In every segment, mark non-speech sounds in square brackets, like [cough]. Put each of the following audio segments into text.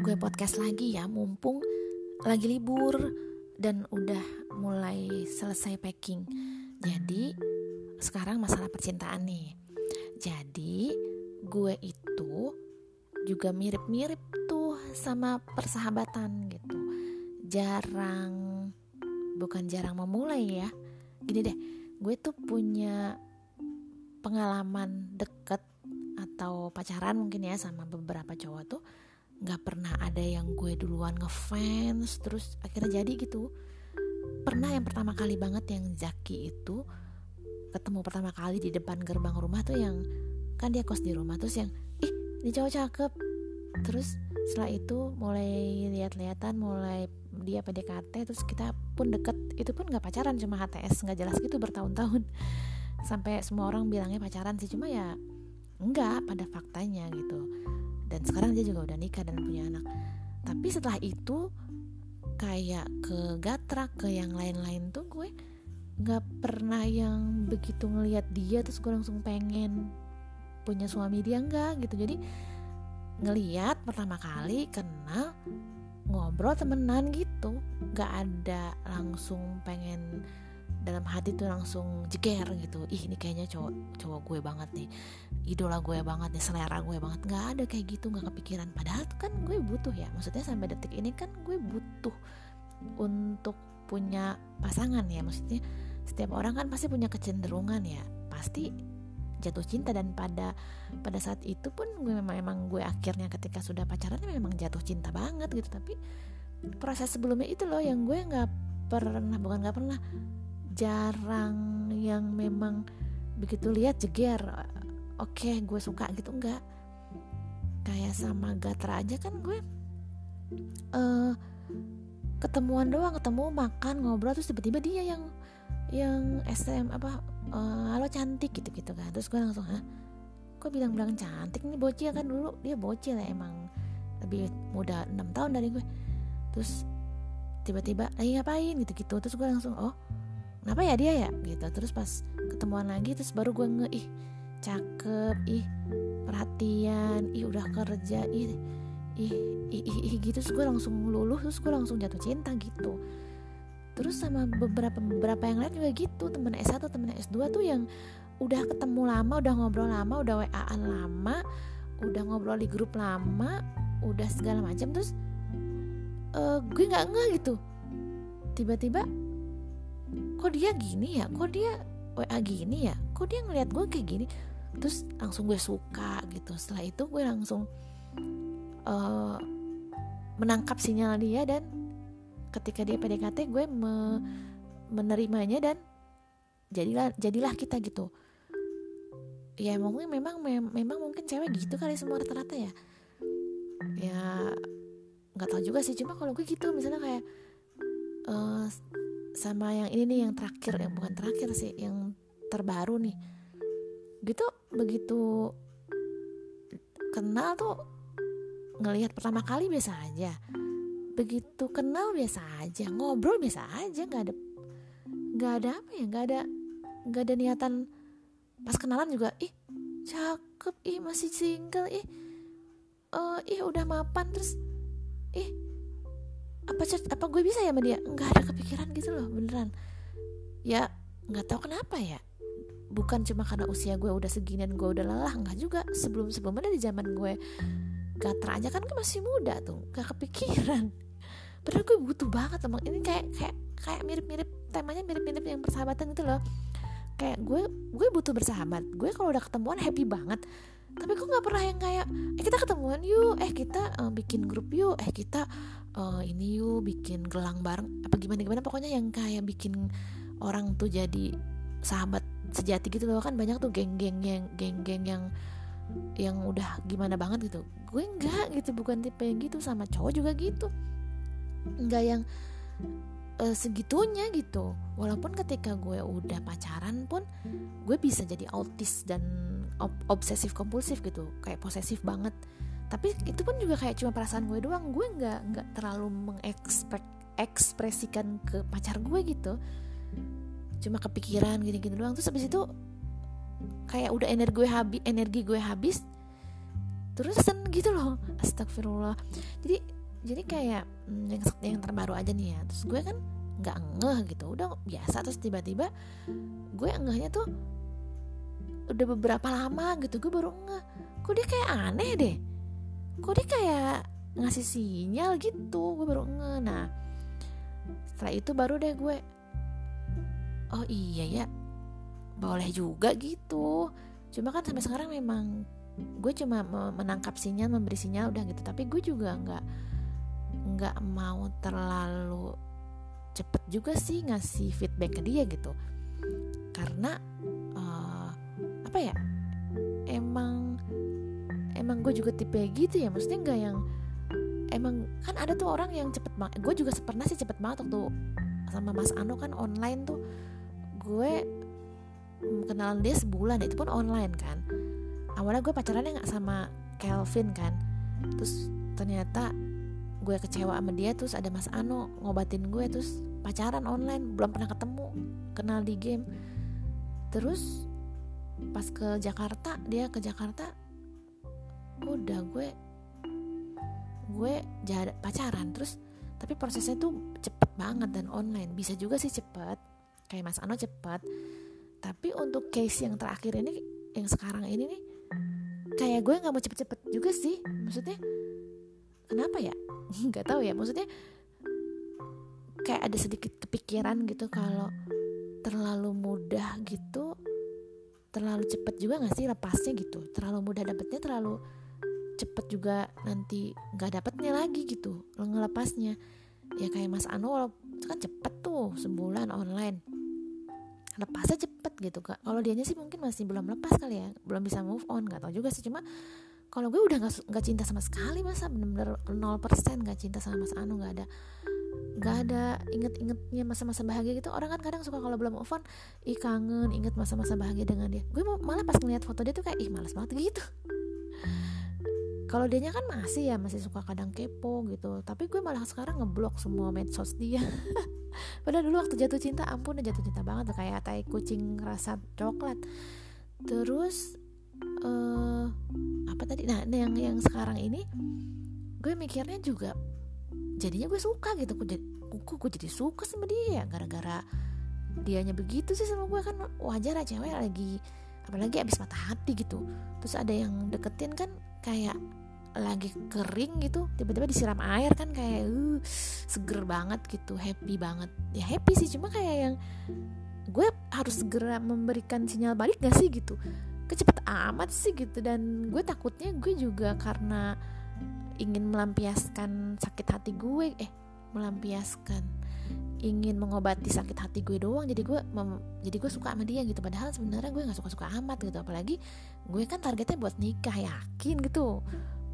gue podcast lagi ya mumpung lagi libur dan udah mulai selesai packing. Jadi sekarang masalah percintaan nih. Jadi gue itu juga mirip-mirip tuh sama persahabatan gitu. Jarang bukan jarang memulai ya. Gini deh, gue tuh punya pengalaman deket atau pacaran mungkin ya sama beberapa cowok tuh nggak pernah ada yang gue duluan ngefans terus akhirnya jadi gitu. Pernah yang pertama kali banget yang Zaki itu ketemu pertama kali di depan gerbang rumah tuh yang kan dia kos di rumah terus yang ih ini cowok cakep. Terus setelah itu mulai lihat-lihatan mulai dia PDKT terus kita pun deket. Itu pun nggak pacaran cuma HTS nggak jelas gitu bertahun-tahun. [laughs] Sampai semua orang bilangnya pacaran sih cuma ya enggak pada faktanya gitu dan sekarang dia juga udah nikah dan punya anak. Tapi setelah itu kayak ke Gatra ke yang lain-lain tuh gue nggak pernah yang begitu ngelihat dia terus gue langsung pengen punya suami dia enggak gitu. Jadi ngeliat pertama kali kenal ngobrol temenan gitu. Nggak ada langsung pengen dalam hati tuh langsung jeger gitu. Ih ini kayaknya cowok cowok gue banget nih. Idola gue banget nih selera gue banget. Nggak ada kayak gitu nggak kepikiran. Padahal kan gue butuh ya. Maksudnya sampai detik ini kan gue butuh untuk punya pasangan ya. Maksudnya setiap orang kan pasti punya kecenderungan ya. Pasti jatuh cinta dan pada pada saat itu pun gue memang memang gue akhirnya ketika sudah pacaran memang jatuh cinta banget gitu. Tapi proses sebelumnya itu loh yang gue nggak pernah bukan nggak pernah jarang yang memang begitu lihat jeger oke okay, gue suka gitu enggak. Kayak sama Gatra aja kan gue uh, ketemuan doang ketemu makan ngobrol terus tiba-tiba dia yang yang SM apa uh, halo cantik gitu gitu kan. Terus gue langsung ah kok bilang-bilang cantik nih bocil kan dulu? Dia bocil ya emang lebih muda 6 tahun dari gue. Terus tiba-tiba lagi ngapain? Gitu gitu terus gue langsung oh kenapa ya dia ya? Gitu. Terus pas ketemuan lagi terus baru gue nge ih cakep ih perhatian ih udah kerja ih ih ih, ih, ih gitu. Terus gue langsung luluh terus gue langsung jatuh cinta gitu. Terus sama beberapa beberapa yang lain juga gitu temen S1 temen S2 tuh yang udah ketemu lama udah ngobrol lama udah WA-an lama udah ngobrol di grup lama udah segala macam. Terus uh, gue nggak nggak gitu. Tiba-tiba kok dia gini ya? Kok dia WA gini ya? Kok dia ngeliat gue kayak gini? Terus langsung gue suka gitu. Setelah itu gue langsung uh, menangkap sinyal dia dan ketika dia PDKT gue me menerimanya dan jadilah jadilah kita gitu. Ya mungkin memang memang mungkin cewek gitu kali semua rata-rata ya. Ya nggak tahu juga sih. Cuma kalau gue gitu misalnya kayak uh, sama yang ini nih yang terakhir yang bukan terakhir sih yang terbaru nih. Gitu begitu kenal tuh ngelihat pertama kali biasa aja. Begitu kenal biasa aja ngobrol biasa aja nggak ada nggak ada apa ya nggak ada nggak ada niatan pas kenalan juga ih cakep ih masih single ih uh, ih udah mapan terus ih apa apa gue bisa ya sama dia? Nggak ada kepikiran gitu loh beneran. Ya nggak tahu kenapa ya. Bukan cuma karena usia gue udah segini dan gue udah lelah nggak juga. Sebelum sebelumnya di zaman gue gatra aja kan gue masih muda tuh gak kepikiran. [laughs] Padahal gue butuh banget emang. Ini kayak kayak kayak mirip-mirip temanya mirip-mirip yang persahabatan gitu loh. Kayak gue gue butuh bersahabat. Gue kalau udah ketemuan happy banget. Tapi kok nggak pernah yang kayak eh kita ketemuan yuk. Eh kita uh, bikin grup yuk. Eh kita uh, ini yuk bikin gelang bareng apa gimana gimana? Pokoknya yang kayak bikin orang tuh jadi sahabat sejati gitu loh. Kan banyak tuh geng-geng yang geng-geng yang yang udah gimana banget gitu. Gue enggak gitu bukan tipe yang gitu. Sama cowok juga gitu. Enggak yang uh, segitunya gitu. Walaupun ketika gue udah pacaran pun gue bisa jadi autis dan ob obsesif kompulsif gitu. Kayak posesif banget tapi itu pun juga kayak cuma perasaan gue doang. Gue nggak nggak terlalu mengekspresikan ke pacar gue gitu. Cuma kepikiran gini-gini doang. Terus habis itu kayak udah energi gue habis energi gue habis terusan gitu loh. Astagfirullah. Jadi jadi kayak hmm, yang yang terbaru aja nih ya. Terus gue kan nggak ngeh gitu. Udah biasa. Terus tiba-tiba gue ngehnya tuh udah beberapa lama gitu. Gue baru ngeh. Kok dia kayak aneh deh kok dia kayak ngasih sinyal gitu? Gue baru ngeh nah setelah itu baru deh gue oh iya ya boleh juga gitu. Cuma kan sampai sekarang memang gue cuma menangkap sinyal memberi sinyal udah gitu. Tapi gue juga nggak nggak mau terlalu cepet juga sih ngasih feedback ke dia gitu. Karena uh, apa ya emang emang gue juga tipe gitu ya maksudnya nggak yang emang kan ada tuh orang yang cepet banget gue juga pernah sih cepet banget waktu sama Mas Ano kan online tuh gue kenalan dia sebulan itu pun online kan. Awalnya gue pacarannya nggak sama Kelvin kan terus ternyata gue kecewa sama dia terus ada Mas Ano ngobatin gue terus pacaran online belum pernah ketemu kenal di game. Terus pas ke Jakarta dia ke Jakarta udah gue gue jadi pacaran terus tapi prosesnya tuh cepet banget dan online. Bisa juga sih cepet kayak Mas Ano cepet. Tapi untuk case yang terakhir ini yang sekarang ini nih kayak gue nggak mau cepet-cepet juga sih. Maksudnya kenapa ya? [laughs] Nggak tahu ya. Maksudnya kayak ada sedikit kepikiran gitu kalau terlalu mudah gitu terlalu cepet juga gak sih lepasnya gitu? Terlalu mudah dapetnya terlalu cepet juga nanti nggak dapetnya lagi gitu lo ngelepasnya. Ya kayak Mas Anu kan cepet tuh sebulan online. Lepasnya cepet gitu kak. Kalau dianya sih mungkin masih belum lepas kali ya belum bisa move on nggak tahu juga sih. Cuma kalau gue udah nggak cinta sama sekali masa bener-bener nol persen nggak cinta sama Mas Anu nggak ada nggak ada inget-ingetnya masa-masa bahagia gitu. Orang kan kadang suka kalau belum move on ih kangen inget masa-masa bahagia dengan dia. Gue malah pas ngeliat foto dia tuh kayak ih malas banget gitu kalau dianya kan masih ya masih suka kadang kepo gitu. Tapi gue malah sekarang ngeblok semua medsos dia. [laughs] Padahal dulu waktu jatuh cinta ampun jatuh cinta banget kayak tai kucing rasa coklat. Terus uh, apa tadi? Nah yang yang sekarang ini gue mikirnya juga jadinya gue suka gitu. Gue jadi gue, gue jadi suka sama dia gara-gara dianya begitu sih sama gue kan. Wajar aja cewek lagi apalagi abis mata hati gitu. Terus ada yang deketin kan kayak lagi kering gitu tiba-tiba disiram air kan kayak uh, seger banget gitu happy banget. Ya happy sih cuma kayak yang gue harus segera memberikan sinyal balik gak sih gitu? Kecepet amat sih gitu dan gue takutnya gue juga karena ingin melampiaskan sakit hati gue eh melampiaskan ingin mengobati sakit hati gue doang. Jadi gue jadi gue suka sama dia gitu. Padahal sebenarnya gue nggak suka suka amat gitu. Apalagi gue kan targetnya buat nikah yakin gitu.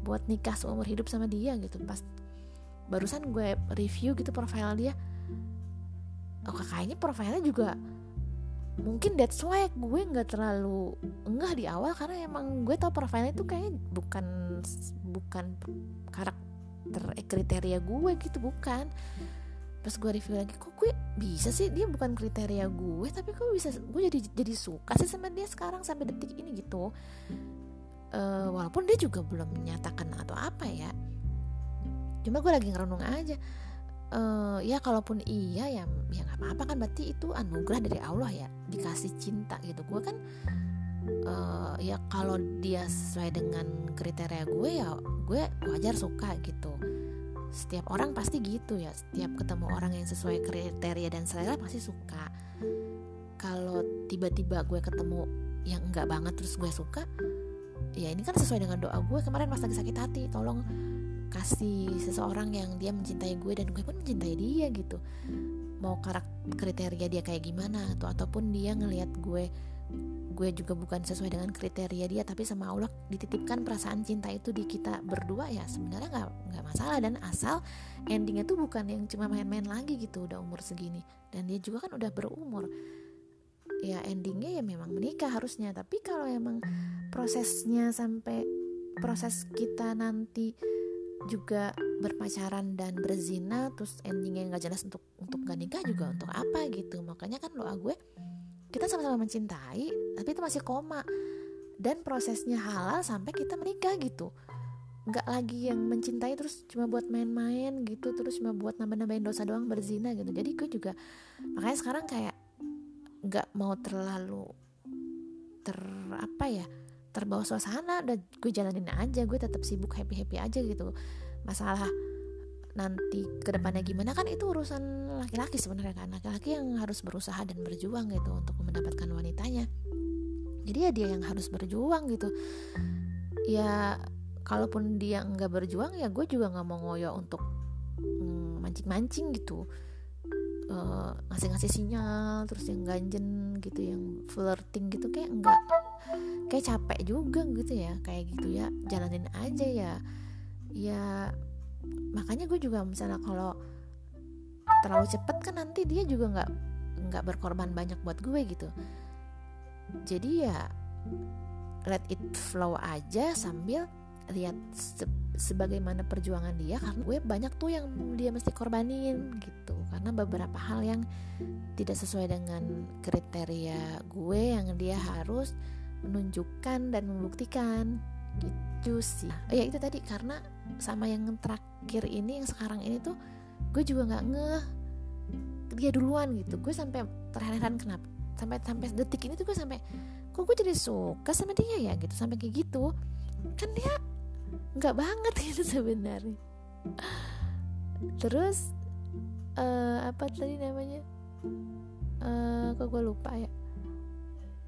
Buat nikah seumur hidup sama dia gitu. Pas barusan gue review gitu profile dia. Oh kayaknya profilnya juga mungkin that's why gue nggak terlalu enggak di awal. Karena emang gue tau profilnya itu kayak bukan bukan karakter eh, kriteria gue gitu. Bukan pas gue review lagi kok gue bisa sih? Dia bukan kriteria gue tapi kok bisa gue jadi jadi suka sih sama dia sekarang sampai detik ini gitu. Uh, walaupun dia juga belum menyatakan atau apa ya. Cuma gue lagi ngerenung aja. Uh, ya kalaupun iya ya ya nggak apa-apa kan berarti itu anugerah dari Allah ya dikasih cinta gitu. Gue kan uh, ya kalau dia sesuai dengan kriteria gue ya gue wajar suka gitu setiap orang pasti gitu ya. Setiap ketemu orang yang sesuai kriteria dan selera pasti suka. Kalau tiba-tiba gue ketemu yang enggak banget terus gue suka ya ini kan sesuai dengan doa gue. Kemarin pas lagi sakit hati tolong kasih seseorang yang dia mencintai gue dan gue pun mencintai dia gitu. Mau karakter kriteria dia kayak gimana atau ataupun dia ngelihat gue gue juga bukan sesuai dengan kriteria dia tapi sama Allah dititipkan perasaan cinta itu di kita berdua ya sebenarnya nggak nggak masalah. Dan asal endingnya tuh bukan yang cuma main-main lagi gitu udah umur segini. Dan dia juga kan udah berumur. Ya endingnya ya memang menikah harusnya. Tapi kalau emang prosesnya sampai proses kita nanti juga berpacaran dan berzina terus endingnya nggak jelas untuk untuk gak nikah juga untuk apa gitu. Makanya kan doa gue kita sama-sama mencintai tapi itu masih koma. Dan prosesnya halal sampai kita menikah gitu. Nggak lagi yang mencintai terus cuma buat main-main gitu terus cuma buat nambah-nambahin dosa doang berzina gitu. Jadi gue juga makanya sekarang kayak nggak mau terlalu ter apa ya terbawa suasana. Udah gue jalanin aja gue tetap sibuk happy happy aja gitu. Masalah nanti ke depannya gimana kan itu urusan laki-laki sebenarnya kan. Laki-laki yang harus berusaha dan berjuang gitu untuk mendapatkan wanitanya. Jadi ya dia yang harus berjuang gitu. Ya kalaupun dia nggak berjuang ya gue juga nggak mau ngoyo untuk mm, mancing-mancing gitu. Uh, ngasih-ngasih sinyal terus yang ganjen gitu yang flirting gitu kayak enggak kayak capek juga gitu ya. Kayak gitu ya jalanin aja ya. Ya makanya gue juga misalnya kalau terlalu cepet kan nanti dia juga nggak nggak berkorban banyak buat gue gitu. Jadi ya let it flow aja sambil lihat se sebagaimana perjuangan dia karena gue banyak tuh yang dia mesti korbanin gitu. Karena beberapa hal yang tidak sesuai dengan kriteria gue yang dia harus menunjukkan dan membuktikan. Gitu sih. Oh, ya itu tadi karena sama yang terakhir ini yang sekarang ini tuh gue juga nggak ngeh. Dia duluan gitu. Gue sampai terheran kenapa sampai sampai detik ini tuh gue sampai kok gue jadi suka sama dia ya? Gitu sampai kayak gitu. Kan dia nggak banget [laughs] gitu sebenarnya. Terus uh, apa tadi namanya? Uh, kok gue lupa ya?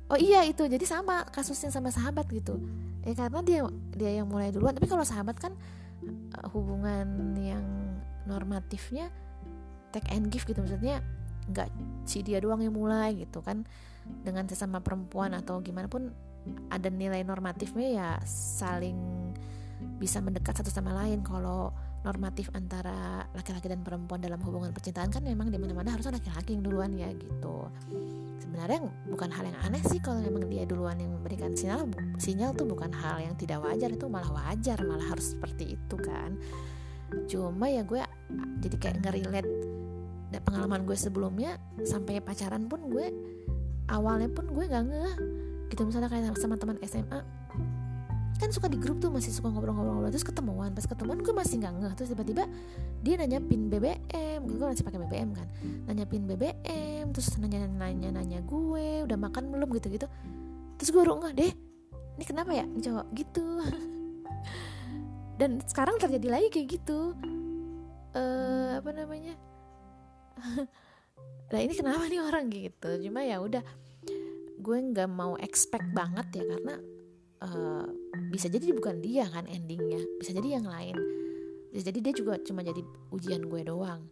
Oh iya itu. Jadi sama kasusnya sama sahabat gitu. Ya karena dia dia yang mulai duluan. Tapi kalau sahabat kan hubungan yang normatifnya take and give gitu. Maksudnya nggak si dia doang yang mulai gitu kan. Dengan sesama perempuan atau gimana pun ada nilai normatifnya ya saling bisa mendekat satu sama lain. Kalau normatif antara laki-laki dan perempuan dalam hubungan percintaan kan memang di mana-mana harusnya laki-laki yang duluan ya gitu. Sebenarnya bukan hal yang aneh sih kalau memang dia duluan yang memberikan sinyal sinyal tuh bukan hal yang tidak wajar itu malah wajar malah harus seperti itu kan. Cuma ya gue jadi kayak ngerilet dan pengalaman gue sebelumnya sampai pacaran pun gue awalnya pun gue nggak ngeh gitu. Misalnya kayak sama teman SMA kan suka di grup tuh masih suka ngobrol-ngobrol. Terus ketemuan pas ketemuan gue masih nggak ngeh. Terus tiba-tiba dia nanya pin BBM gue masih pakai BBM kan. Nanya pin BBM terus nanya nanya nanya gue udah makan belum gitu gitu terus gue baru ngeh deh ini kenapa ya ini cowok? Gitu. [laughs] Dan sekarang terjadi lagi kayak gitu. Uh, apa namanya? [laughs] Nah ini kenapa nih orang gitu. Cuma ya udah gue nggak mau expect banget ya karena uh, bisa jadi bukan dia kan endingnya bisa jadi yang lain. Bisa jadi dia juga cuma jadi ujian gue doang.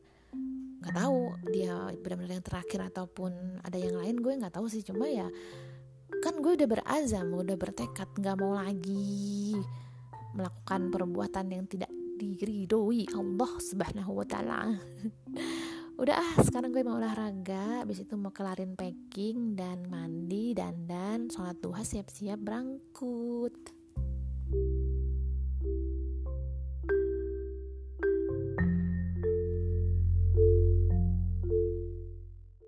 Nggak tahu dia benar-benar yang terakhir ataupun ada yang lain gue nggak tahu sih. Cuma ya kan gue udah berazam udah bertekad nggak mau lagi melakukan perbuatan yang tidak diridoi Allah subhanahu wa taala [laughs] udah ah sekarang gue mau olahraga. Habis itu mau kelarin packing dan mandi dan dan sholat duha siap-siap berangkut